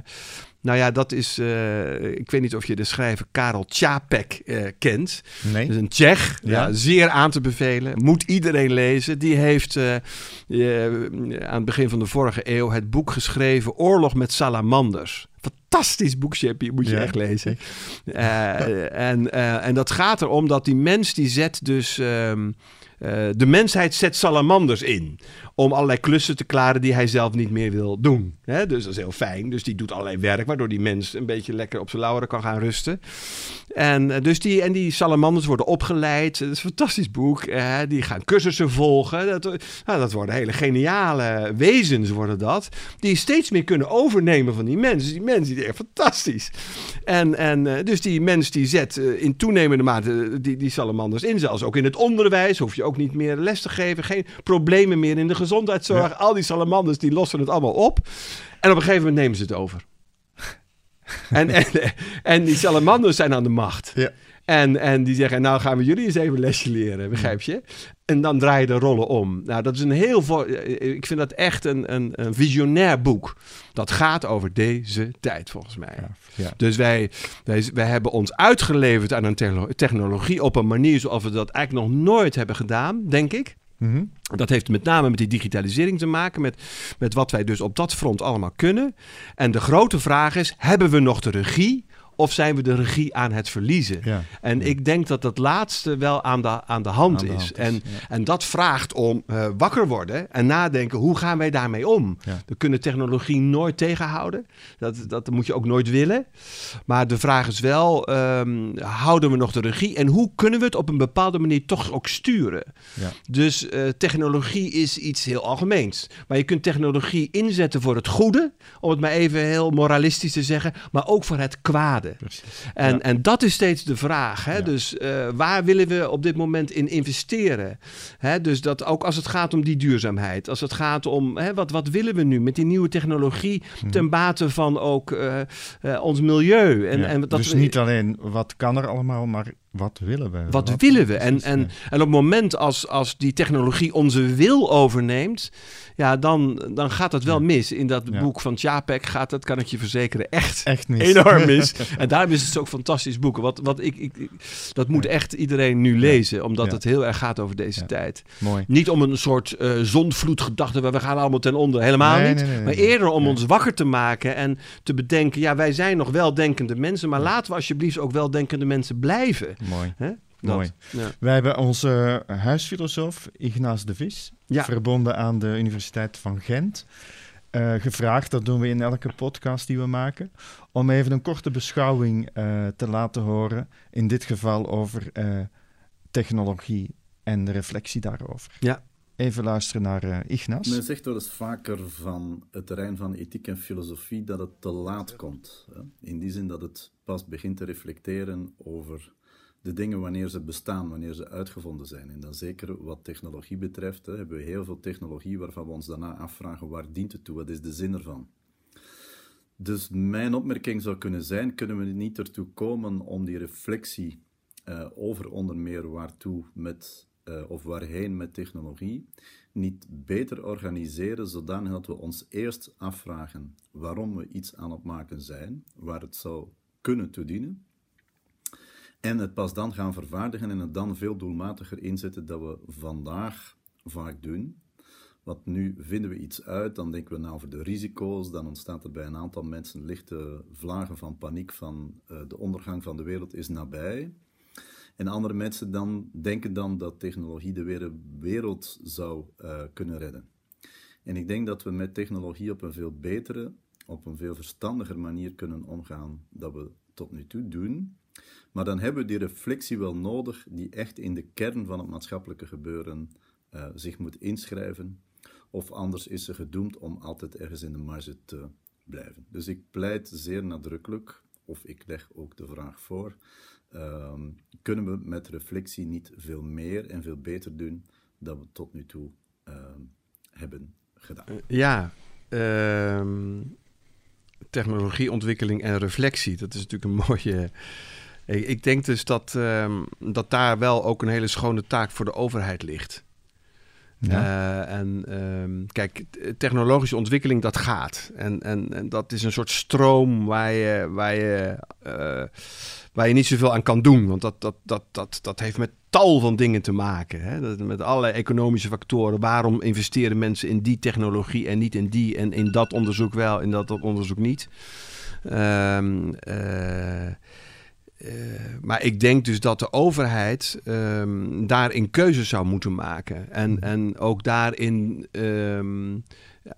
nou ja, dat is. Uh, ik weet niet of je de schrijver Karel Čapek uh, kent. Nee. Dat is een Tsjech. Ja. ja. zeer aan te bevelen. Moet iedereen lezen. Die heeft uh, aan het begin van de vorige eeuw het boek geschreven: Oorlog met Salamanders. Fantastisch boek, Sheppy. Moet je ja. echt lezen. <laughs> en, en dat gaat erom dat die mens die zet dus. Um, de mensheid zet salamanders in om allerlei klussen te klaren die hij zelf niet meer wil doen. Hè? Dus dat is heel fijn. Dus die doet allerlei werk, waardoor die mens een beetje lekker op zijn lauweren kan gaan rusten. En, uh, dus die, en die salamanders worden opgeleid. Dat is een fantastisch boek. Die gaan cursussen volgen. Dat, nou, dat worden hele geniale wezens, worden dat. Die steeds meer kunnen overnemen van die mensen. Dus die mensen die denken, fantastisch. En, en uh, dus die mens die zet in toenemende mate die, die salamanders in. Zelfs ook in het onderwijs hoef je ook niet meer les te geven. Geen problemen meer in de gezondheidszorg. Ja. Al die salamanders die lossen het allemaal op. En op een gegeven moment nemen ze het over. <laughs> en, en, en die salamanders zijn aan de macht. Ja. En, en die zeggen, nou gaan we jullie eens even lesje leren, begrijp je? En dan draai je de rollen om. Nou, dat is een heel... Ik vind dat echt een, een, een visionair boek. Dat gaat over deze tijd, volgens mij. Ja, ja. Dus wij, wij, wij hebben ons uitgeleverd aan een technologie op een manier zoals we dat eigenlijk nog nooit hebben gedaan, denk ik. -hmm. Dat heeft met name met die digitalisering te maken, met, met wat wij dus op dat front allemaal kunnen. En de grote vraag is: hebben we nog de regie? Of zijn we de regie aan het verliezen? Ja. En ja. ik denk dat dat laatste wel aan de, aan de hand Aan de is. hand is, en, ja. en dat vraagt om uh, wakker worden en nadenken: hoe gaan wij daarmee om? We kunnen technologie nooit tegenhouden. Dat, dat moet je ook nooit willen. Maar de vraag is wel: um, houden we nog de regie? En hoe kunnen we het op een bepaalde manier toch ook sturen? Ja. Dus uh, technologie is iets heel algemeens. Maar je kunt technologie inzetten voor het goede, om het maar even heel moralistisch te zeggen, maar ook voor het kwade. En, Ja. en dat is steeds de vraag. Hè? Ja. Dus uh, waar willen we op dit moment in investeren? Hè? Dus dat ook als het gaat om die duurzaamheid, als het gaat om hè, wat, wat willen we nu met die nieuwe technologie Mhm. ten bate van ook uh, uh, ons milieu. En, Ja. en dat dus niet alleen wat kan er allemaal, maar wat willen we? wat willen we? En, en, en op het moment als, als die technologie onze wil overneemt, ja, dan, dan gaat het wel Ja. mis. In dat Ja. boek van Chapek gaat dat, kan ik je verzekeren, echt enorm mis. <laughs> en daarom is het zo'n fantastisch boek. Wat, wat ik, ik, ik- dat moet echt iedereen nu lezen, omdat het heel erg gaat over deze tijd. Mooi. Niet om een soort eh zondvloedgedachte waar we gaan allemaal ten onder, helemaal Nee, niet. nee, nee, nee, maar eerder om ons wakker te maken en te bedenken, ja, wij zijn nog weldenkende mensen, maar laten we alsjeblieft ook weldenkende mensen blijven. Mooi. Hè? Dat. Mooi. Ja. Wij hebben onze huisfilosoof Ignace de Vis, Ja. verbonden aan de Universiteit van Gent, eh, gevraagd, dat doen we in elke podcast die we maken, om even een korte beschouwing eh, te laten horen, in dit geval over eh, technologie en de reflectie daarover. Ja. Even luisteren naar eh Ignace. Men zegt wel eens vaker van het terrein van ethiek en filosofie dat het te laat komt. Hè? In die zin dat het pas begint te reflecteren over de dingen wanneer ze bestaan, wanneer ze uitgevonden zijn. En dan zeker wat technologie betreft, hè, hebben we heel veel technologie waarvan we ons daarna afvragen waar dient het toe, wat is de zin ervan. Dus mijn opmerking zou kunnen zijn, kunnen we niet ertoe komen om die reflectie uh, over onder meer waartoe met, uh, of waarheen met technologie, niet beter organiseren, zodanig dat we ons eerst afvragen waarom we iets aan het maken zijn, waar het zou kunnen toe dienen, en het pas dan gaan vervaardigen en het dan veel doelmatiger inzetten dat we vandaag vaak doen. Want nu vinden we iets uit, dan denken we na over de risico's, dan ontstaat er bij een aantal mensen lichte vlagen van paniek van uh, de ondergang van de wereld is nabij. En andere mensen dan denken dan dat technologie de wereld zou uh, kunnen redden. En ik denk dat we met technologie op een veel betere, op een veel verstandiger manier kunnen omgaan dan we tot nu toe doen. Maar dan hebben we die reflectie wel nodig die echt in de kern van het maatschappelijke gebeuren uh, zich moet inschrijven. Of anders is ze gedoemd om altijd ergens in de marge te blijven. Dus ik pleit zeer nadrukkelijk of ik leg ook de vraag voor, ehm, kunnen we met reflectie niet veel meer en veel beter doen dan we tot nu toe ehm, hebben gedaan? Uh, ja, ehm, technologieontwikkeling en reflectie, dat is natuurlijk een <laughs> mooie... Ik denk dus dat, dat daar wel ook een hele schone taak voor de overheid ligt. Ja. Uh, en um, kijk, technologische ontwikkeling dat gaat. En, en, en dat is een soort stroom waar je, waar je, uh, waar je niet zoveel aan kan doen. Want dat, dat, dat, dat, dat heeft met tal van dingen te maken. Hè? Dat, met allerlei economische factoren. Waarom investeren mensen in die technologie en niet in die? En in dat onderzoek wel, in dat, dat onderzoek niet. Um, uh, uh, maar ik denk dus dat de overheid um, daarin keuzes zou moeten maken. En, en ook daarin um,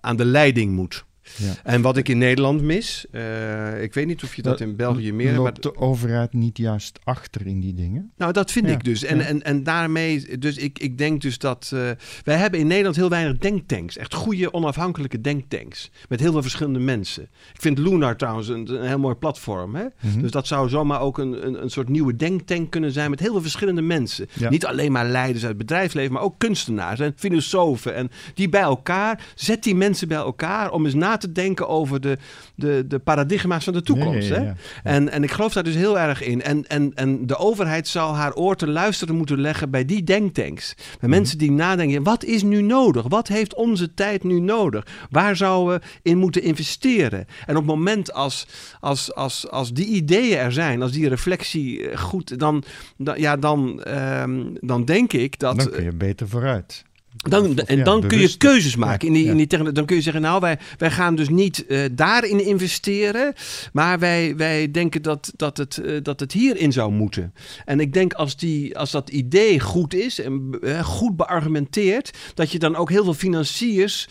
aan de leiding moet. Ja. En wat ik in Nederland mis, uh, ik weet niet of je dat, dat in België meer... Loopt maar, de overheid niet juist achter in die dingen? Nou, dat vind ja. ik dus. En, ja. en, en daarmee, dus ik, ik denk dus dat... Uh, wij hebben in Nederland heel weinig denktanks. Echt goede, onafhankelijke denktanks. Met heel veel verschillende mensen. Ik vind Lunar trouwens een, een heel mooi platform. Hè? Mm -hmm. Dus dat zou zomaar ook een, een, een soort nieuwe denktank kunnen zijn... met heel veel verschillende mensen. Niet alleen maar leiders uit het bedrijfsleven... maar ook kunstenaars en filosofen. En die bij elkaar, zet die mensen bij elkaar... om eens na te denken over de, de, de paradigma's van de toekomst. Hè? ja. En, en ik geloof daar dus heel erg in. En, en, en de overheid zal haar oor te luisteren moeten leggen bij die denktanks. Bij Mhm. mensen die nadenken, wat is nu nodig? Wat heeft onze tijd nu nodig? Waar zouden we in moeten investeren? En op het moment als, als, als, als die ideeën er zijn, als die reflectie eh, goed, dan, dan, ja, dan, ehm, dan denk ik dat... Dan kun je beter vooruit. Dan, en ja, dan kun je keuzes maken. In die, Ja. in die techno- dan kun je zeggen, nou, wij, wij gaan dus niet eh, daarin investeren. Maar wij, wij denken dat, dat, het, eh, dat het hierin zou moeten. En ik denk als, die, als dat idee goed is en eh, goed beargumenteerd... dat je dan ook heel veel financiers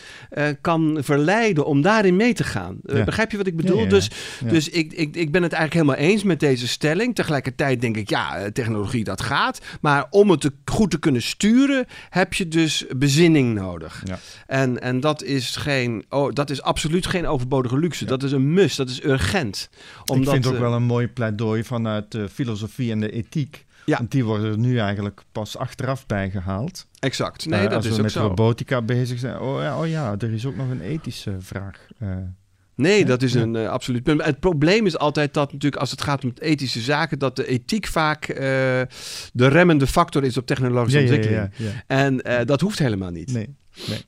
kan verleiden om daarin mee te gaan. Ja. Begrijp je wat ik bedoel? Dus, dus ik, ik, ik ben het eigenlijk helemaal eens met deze stelling. Tegelijkertijd denk ik, ja, technologie dat gaat. Maar om het te, goed te kunnen sturen, heb je dus bezinning nodig. Ja. En, en dat, is geen, oh, dat is absoluut geen overbodige luxe. Dat is een must, dat is urgent. Omdat, ik vind ook eh, wel een mooi pleidooi vanuit de filosofie en de ethiek. Ja. Want die worden er nu eigenlijk pas achteraf bijgehaald. Exact. Nee, Eh, dat als is we ook met zo. robotica bezig zijn. Oh ja, oh ja, er is ook nog een ethische vraag. eh. Nee, dat is een eh, absoluut punt. Het probleem is altijd dat natuurlijk als het gaat om ethische zaken, dat de ethiek vaak eh, de remmende factor is op technologische ja, ontwikkeling. ja, ja. En eh, dat hoeft helemaal niet. Nee,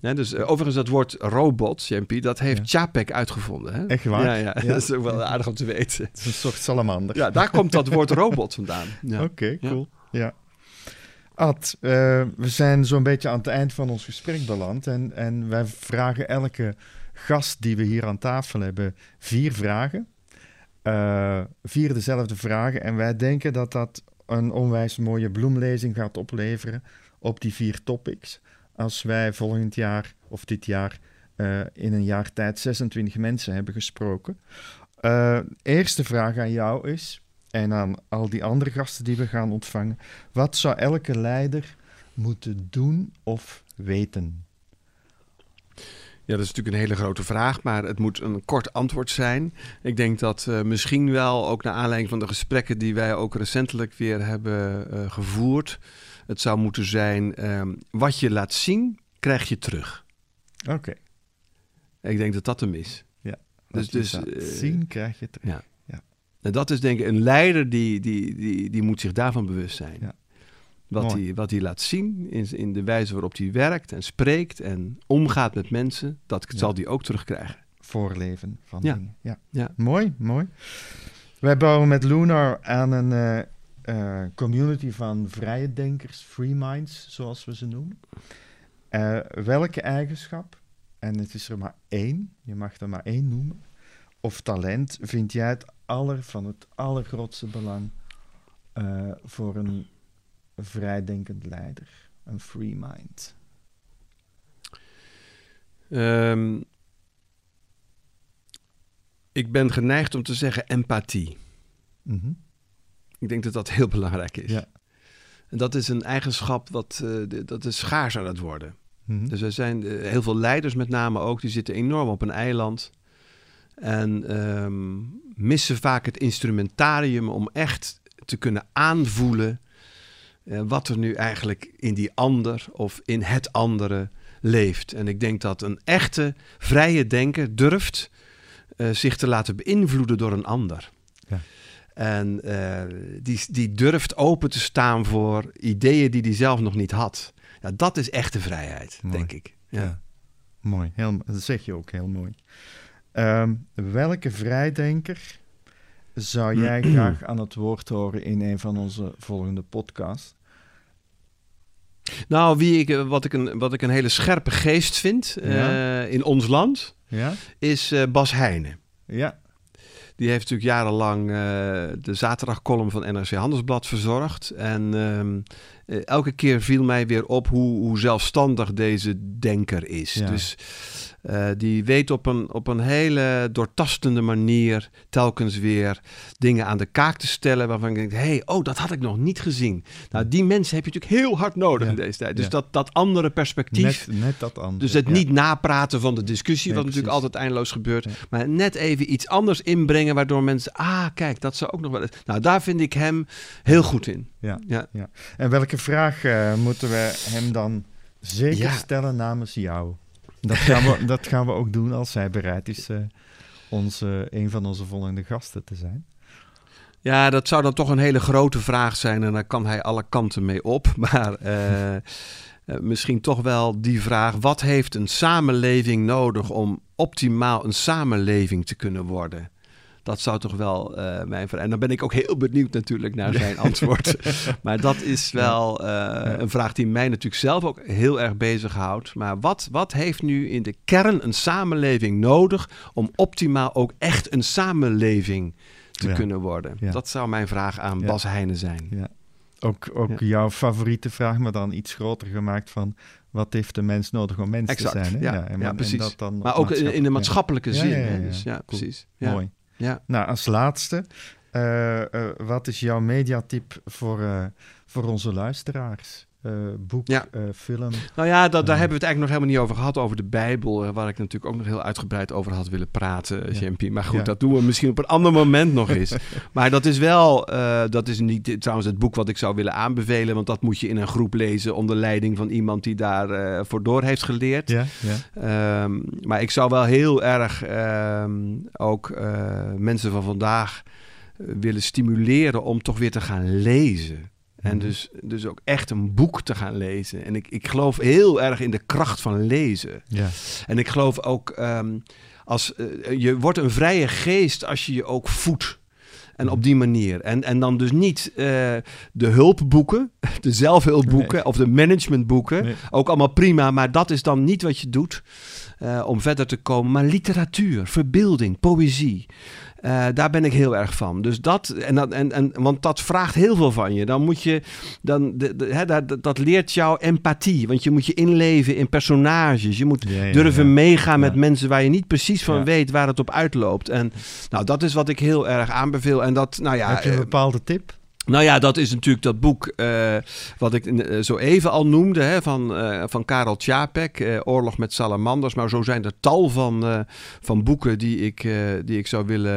Ja, dus overigens dat woord robot, JMP, dat heeft Ja. Chapek uitgevonden. Hè? echt waar. Ja, ja, Ja. dat is ook wel aardig om te weten. Het is een soort salamander. Ja, daar komt dat woord robot vandaan. <laughs> Ja. Oké, cool. Ja. Ad, we zijn zo'n beetje aan het eind van ons gesprek beland. En, en wij vragen elke gast die we hier aan tafel hebben vier vragen. Eh, vier dezelfde vragen. En wij denken dat dat een onwijs mooie bloemlezing gaat opleveren op die vier topics. Als wij volgend jaar of dit jaar eh, in een jaar tijd 26 mensen hebben gesproken. Eh, eerste vraag aan jou is, en aan al die andere gasten die we gaan ontvangen. Wat zou elke leider moeten doen of weten? Ja, dat is natuurlijk een hele grote vraag, maar het moet een kort antwoord zijn. Ik denk dat eh, misschien wel, ook naar aanleiding van de gesprekken die wij ook recentelijk weer hebben eh, gevoerd, het zou moeten zijn, ehm, wat je laat zien, krijg je terug. Oké. Ik denk dat dat hem is. Dus, Dus- dus eh, zien krijg je terug. En dat is denk ik een leider die, die, die, die moet zich daarvan bewust zijn. Ja. Wat Mooi. hij, wat hij laat zien in, in de wijze waarop hij werkt en spreekt en omgaat met mensen, dat Ja. zal hij ook terugkrijgen. Voorleven van Ja. dingen. Ja. Ja. Mooi, mooi. Wij bouwen met Lunar aan een eh, eh, community van vrije denkers, free minds, zoals we ze noemen. Eh, welke eigenschap, en het is er maar één, je mag er maar één noemen, of talent vind jij het aller van het allergrootste belang voor een vrijdenkend leider, een free mind? Ehm, ik ben geneigd om te zeggen empathie. Mhm. Ik denk dat dat heel belangrijk is. Ja. En dat is een eigenschap wat de- dat is schaars aan het worden. Mhm. Dus er zijn eh, heel veel leiders met name ook, die zitten enorm op een eiland. En ehm, missen vaak het instrumentarium om echt te kunnen aanvoelen eh, wat er nu eigenlijk in die ander of in het andere leeft. En ik denk dat een echte vrije denker durft eh, zich te laten beïnvloeden door een ander. Ja. En eh, die, die durft open te staan voor ideeën die hij zelf nog niet had. Ja, dat is echte vrijheid, Mooi. denk ik. Ja. Ja. Mooi, heel, dat zeg je ook heel mooi. Ehm, welke vrijdenker zou jij <clears throat> graag aan het woord horen in een van onze volgende podcasts? Nou, wie ik, eh, wat, ik een, wat ik een hele scherpe geest vind eh, in ons land, Ja? is eh, Bas Heijnen. Ja, Die heeft natuurlijk jarenlang de zaterdagcolumn van NRC Handelsblad verzorgd. En ehm, eh, elke keer viel mij weer op hoe, hoe zelfstandig deze denker is. Ja. Dus eh, die weet op een, op een hele doortastende manier telkens weer dingen aan de kaak te stellen. Waarvan ik denk, hé, hey, oh, dat had ik nog niet gezien. Nou, die mensen heb je natuurlijk heel hard nodig Ja. in deze tijd. Dus Ja. dat, dat andere perspectief. net, net dat andere. Dus het ja. niet napraten van de discussie, Nee, wat natuurlijk altijd eindeloos gebeurt. Maar net even iets anders inbrengen, waardoor mensen... Ah, kijk, dat zou ook nog wel... Nou, daar vind ik hem heel goed in. Ja. Ja. En welke vraag eh, moeten we hem dan zeker stellen namens jou? Dat gaan, we, dat gaan we ook doen als hij bereid is onze, een van onze volgende gasten te zijn. Ja, dat zou dan toch een hele grote vraag zijn en daar kan hij alle kanten mee op. <laughs> Maar eh, eh, misschien toch wel die vraag: wat heeft een samenleving nodig om optimaal een samenleving te kunnen worden? Dat zou toch wel eh, mijn vraag. En dan ben ik ook heel benieuwd natuurlijk naar zijn antwoord. <laughs> maar dat is wel eh, een vraag die mij natuurlijk zelf ook heel erg bezighoudt. Maar wat, wat heeft nu in de kern een samenleving nodig om optimaal ook echt een samenleving te Ja. kunnen worden? Ja. Dat zou mijn vraag aan Ja. Bas Heijnen zijn. Ja. Ook, ook jouw favoriete vraag, maar dan iets groter gemaakt van... wat heeft de mens nodig om mens Exact, te zijn? Hè? ja, en, ja, en precies. dat dan Maar ook in, in de maatschappelijke zin. ja. Dus ja, precies. Mooi. Ja. Nou, als laatste, eh, eh, wat is jouw mediatip voor, eh, voor onze luisteraars? Eh, boek, Ja. eh, film. Nou ja, dat, daar Ja. hebben we het eigenlijk nog helemaal niet over gehad, over de Bijbel, eh, waar ik natuurlijk ook nog heel uitgebreid over had willen praten, eh, Ja. Maar goed, Ja. dat doen we misschien op een ander moment nog eens. <laughs> maar dat is wel, eh, dat is niet trouwens het boek wat ik zou willen aanbevelen, want dat moet je in een groep lezen onder leiding van iemand die daar eh, voor door heeft geleerd. Ja, ja. Ehm, maar ik zou wel heel erg ehm, ook eh, mensen van vandaag eh, willen stimuleren om toch weer te gaan lezen. En Mhm. dus, dus ook echt een boek te gaan lezen. En ik, ik geloof heel erg in de kracht van lezen. ja. En ik geloof ook, ehm, als, eh, je wordt een vrije geest als je je ook voedt. En op die manier. En, en dan dus niet eh, de hulpboeken, <laughs> de zelfhulpboeken Nee. of de managementboeken. Nee. Ook allemaal prima, maar dat is dan niet wat je doet eh, om verder te komen. Maar literatuur, verbeelding, poëzie. Eh, daar ben ik heel erg van. Dus dat, en dat en, en, want dat vraagt heel veel van je. Dan moet je, dan, de, de, hè, dat, dat leert jou empathie. Want je moet je inleven in personages. Je moet Ja, ja, durven ja. meegaan met mensen waar je niet precies van weet waar het op uitloopt. En nou, dat is wat ik heel erg aanbeveel. En dat, nou ja, Heb je een eh, bepaalde tip? Nou ja, dat is natuurlijk dat boek eh, wat ik eh, zo even al noemde hè, van, eh, van Karel Tjapek, Oorlog met Salamanders. Maar zo zijn er tal van, van boeken die ik, die ik zou willen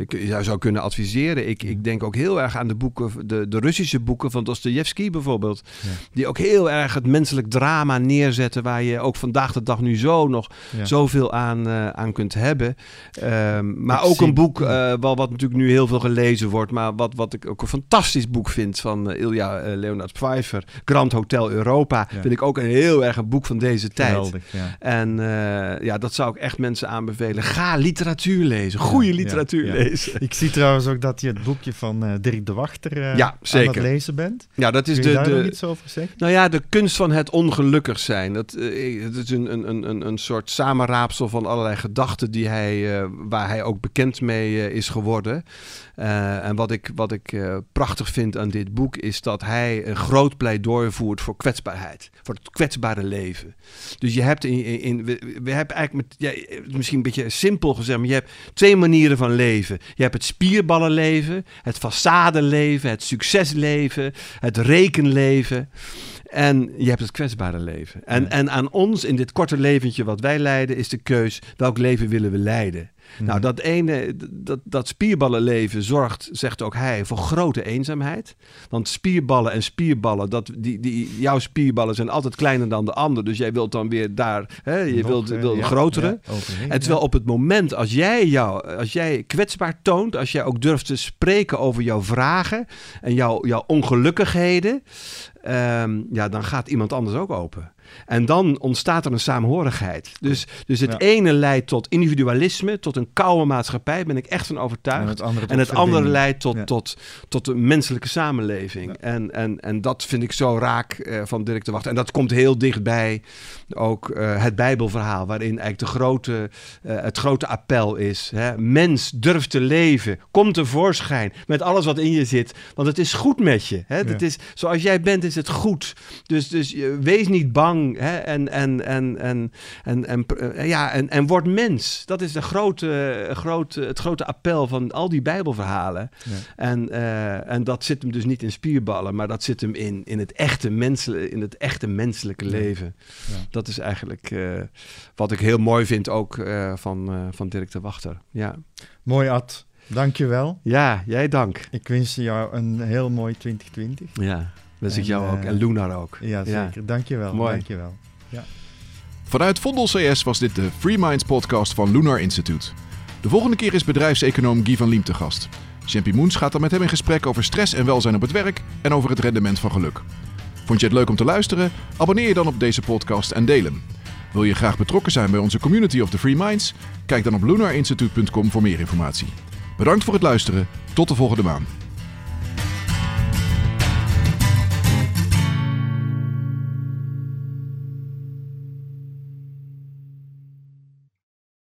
ik, zou- zou kunnen adviseren. Ik, ik denk ook heel erg aan de boeken, de, de Russische boeken van Dostoevsky bijvoorbeeld. Ja. Die ook heel erg het menselijk drama neerzetten, waar je ook vandaag de dag nu zo nog Ja. zoveel aan, aan kunt hebben. Ehm, maar Ik ook zie- een boek, wel wat natuurlijk nu heel veel gelezen wordt, maar wat, wat ik ook een fantastisch boek vind van eh, Ilja eh, Leonard Pfeiffer. Grand Hotel Europa. Ja. Vind ik ook een heel erg een boek van deze tijd. Geweldig, ja. En eh, ja, dat zou ik echt mensen aanbevelen. Ga literatuur lezen. Goede literatuur lezen. Ik zie trouwens ook dat je het boekje van Dirk de Wachter aan het lezen bent. Ja, dat is Kun je de, daar nog de, iets over zeggen? Nou ja, de kunst van het ongelukkig zijn. Dat, het is een, een, een- een, een soort samenraapsel van allerlei gedachten die hij, waar hij ook bekend mee is geworden. En wat ik, wat ik prachtig vind aan dit boek is dat hij een groot pleidooi voert voor kwetsbaarheid. Voor het kwetsbare leven. Dus je hebt in, in, we, we hebben eigenlijk met, ja, misschien een beetje simpel gezegd, maar je hebt twee manieren van leven. Je hebt het spierballenleven, het façadeleven, het succesleven, het rekenleven. En je hebt het kwetsbare leven. En, Ja. en aan ons in dit korte leventje wat wij leiden is de keus welk leven willen we leiden. Mhm. Nou, dat ene, dat, dat spierballenleven zorgt, zegt ook hij, voor grote eenzaamheid. Want spierballen en spierballen, dat, die, die, jouw spierballen zijn altijd kleiner dan de ander. Dus jij wilt dan weer daar, hè, je Nog, wilt, eh, wil een ja, grotere. En terwijl op het moment als jij, jou, als jij kwetsbaar toont, als jij ook durft te spreken over jouw vragen en jouw, jouw ongelukkigheden, ehm, ja, dan gaat iemand anders ook open. En dan ontstaat er een saamhorigheid. Dus, dus het Ja. ene leidt tot individualisme, tot een koude maatschappij, ben ik echt van overtuigd. En het andere, En het tot andere verbinding. leidt tot, Ja. tot, tot een menselijke samenleving. Ja. En, en, en dat vind ik zo raak eh, van Dirk de Wacht. En dat komt heel dichtbij ook eh, het Bijbelverhaal, waarin eigenlijk de grote, eh, het grote appel is. Hè? Mens, durf te leven. Kom tevoorschijn met alles wat in je zit. Want het is goed met je. Hè? Ja. is, zoals jij bent, is het goed. Dus, dus wees niet bang. Hè? En, en, en, en, en, en, eh, ja, en, en word mens. Dat is de grote, grote, het grote appel van al die Bijbelverhalen. Ja. En, eh, en dat zit hem dus niet in spierballen, maar dat zit hem in, in, het, echte menselijke, in het echte menselijke leven. Ja. Dat is eigenlijk eh, wat ik heel mooi vind ook van, van Dirk de Wachter. Ja. Mooi, Ad. Dankjewel. ja, jij dank. Ik wens jou een heel mooi 2020. Ja, wens ik jou ook. eh, En Lunar ook. Ja, zeker. Dankjewel. Mooi. Dankjewel. Vanuit Vondel CS was dit de Free Minds podcast van Lunar Institute. De volgende keer is bedrijfseconoom Guy van Liem te gast. Champy Moens gaat dan met hem in gesprek over stress en welzijn op het werk en over het rendement van geluk. Vond je het leuk om te luisteren? Abonneer je dan op deze podcast en deel hem. Wil je graag betrokken zijn bij onze community of the Free Minds? Kijk dan op lunarinstitute.com voor meer informatie. Bedankt voor het luisteren. Tot de volgende maand.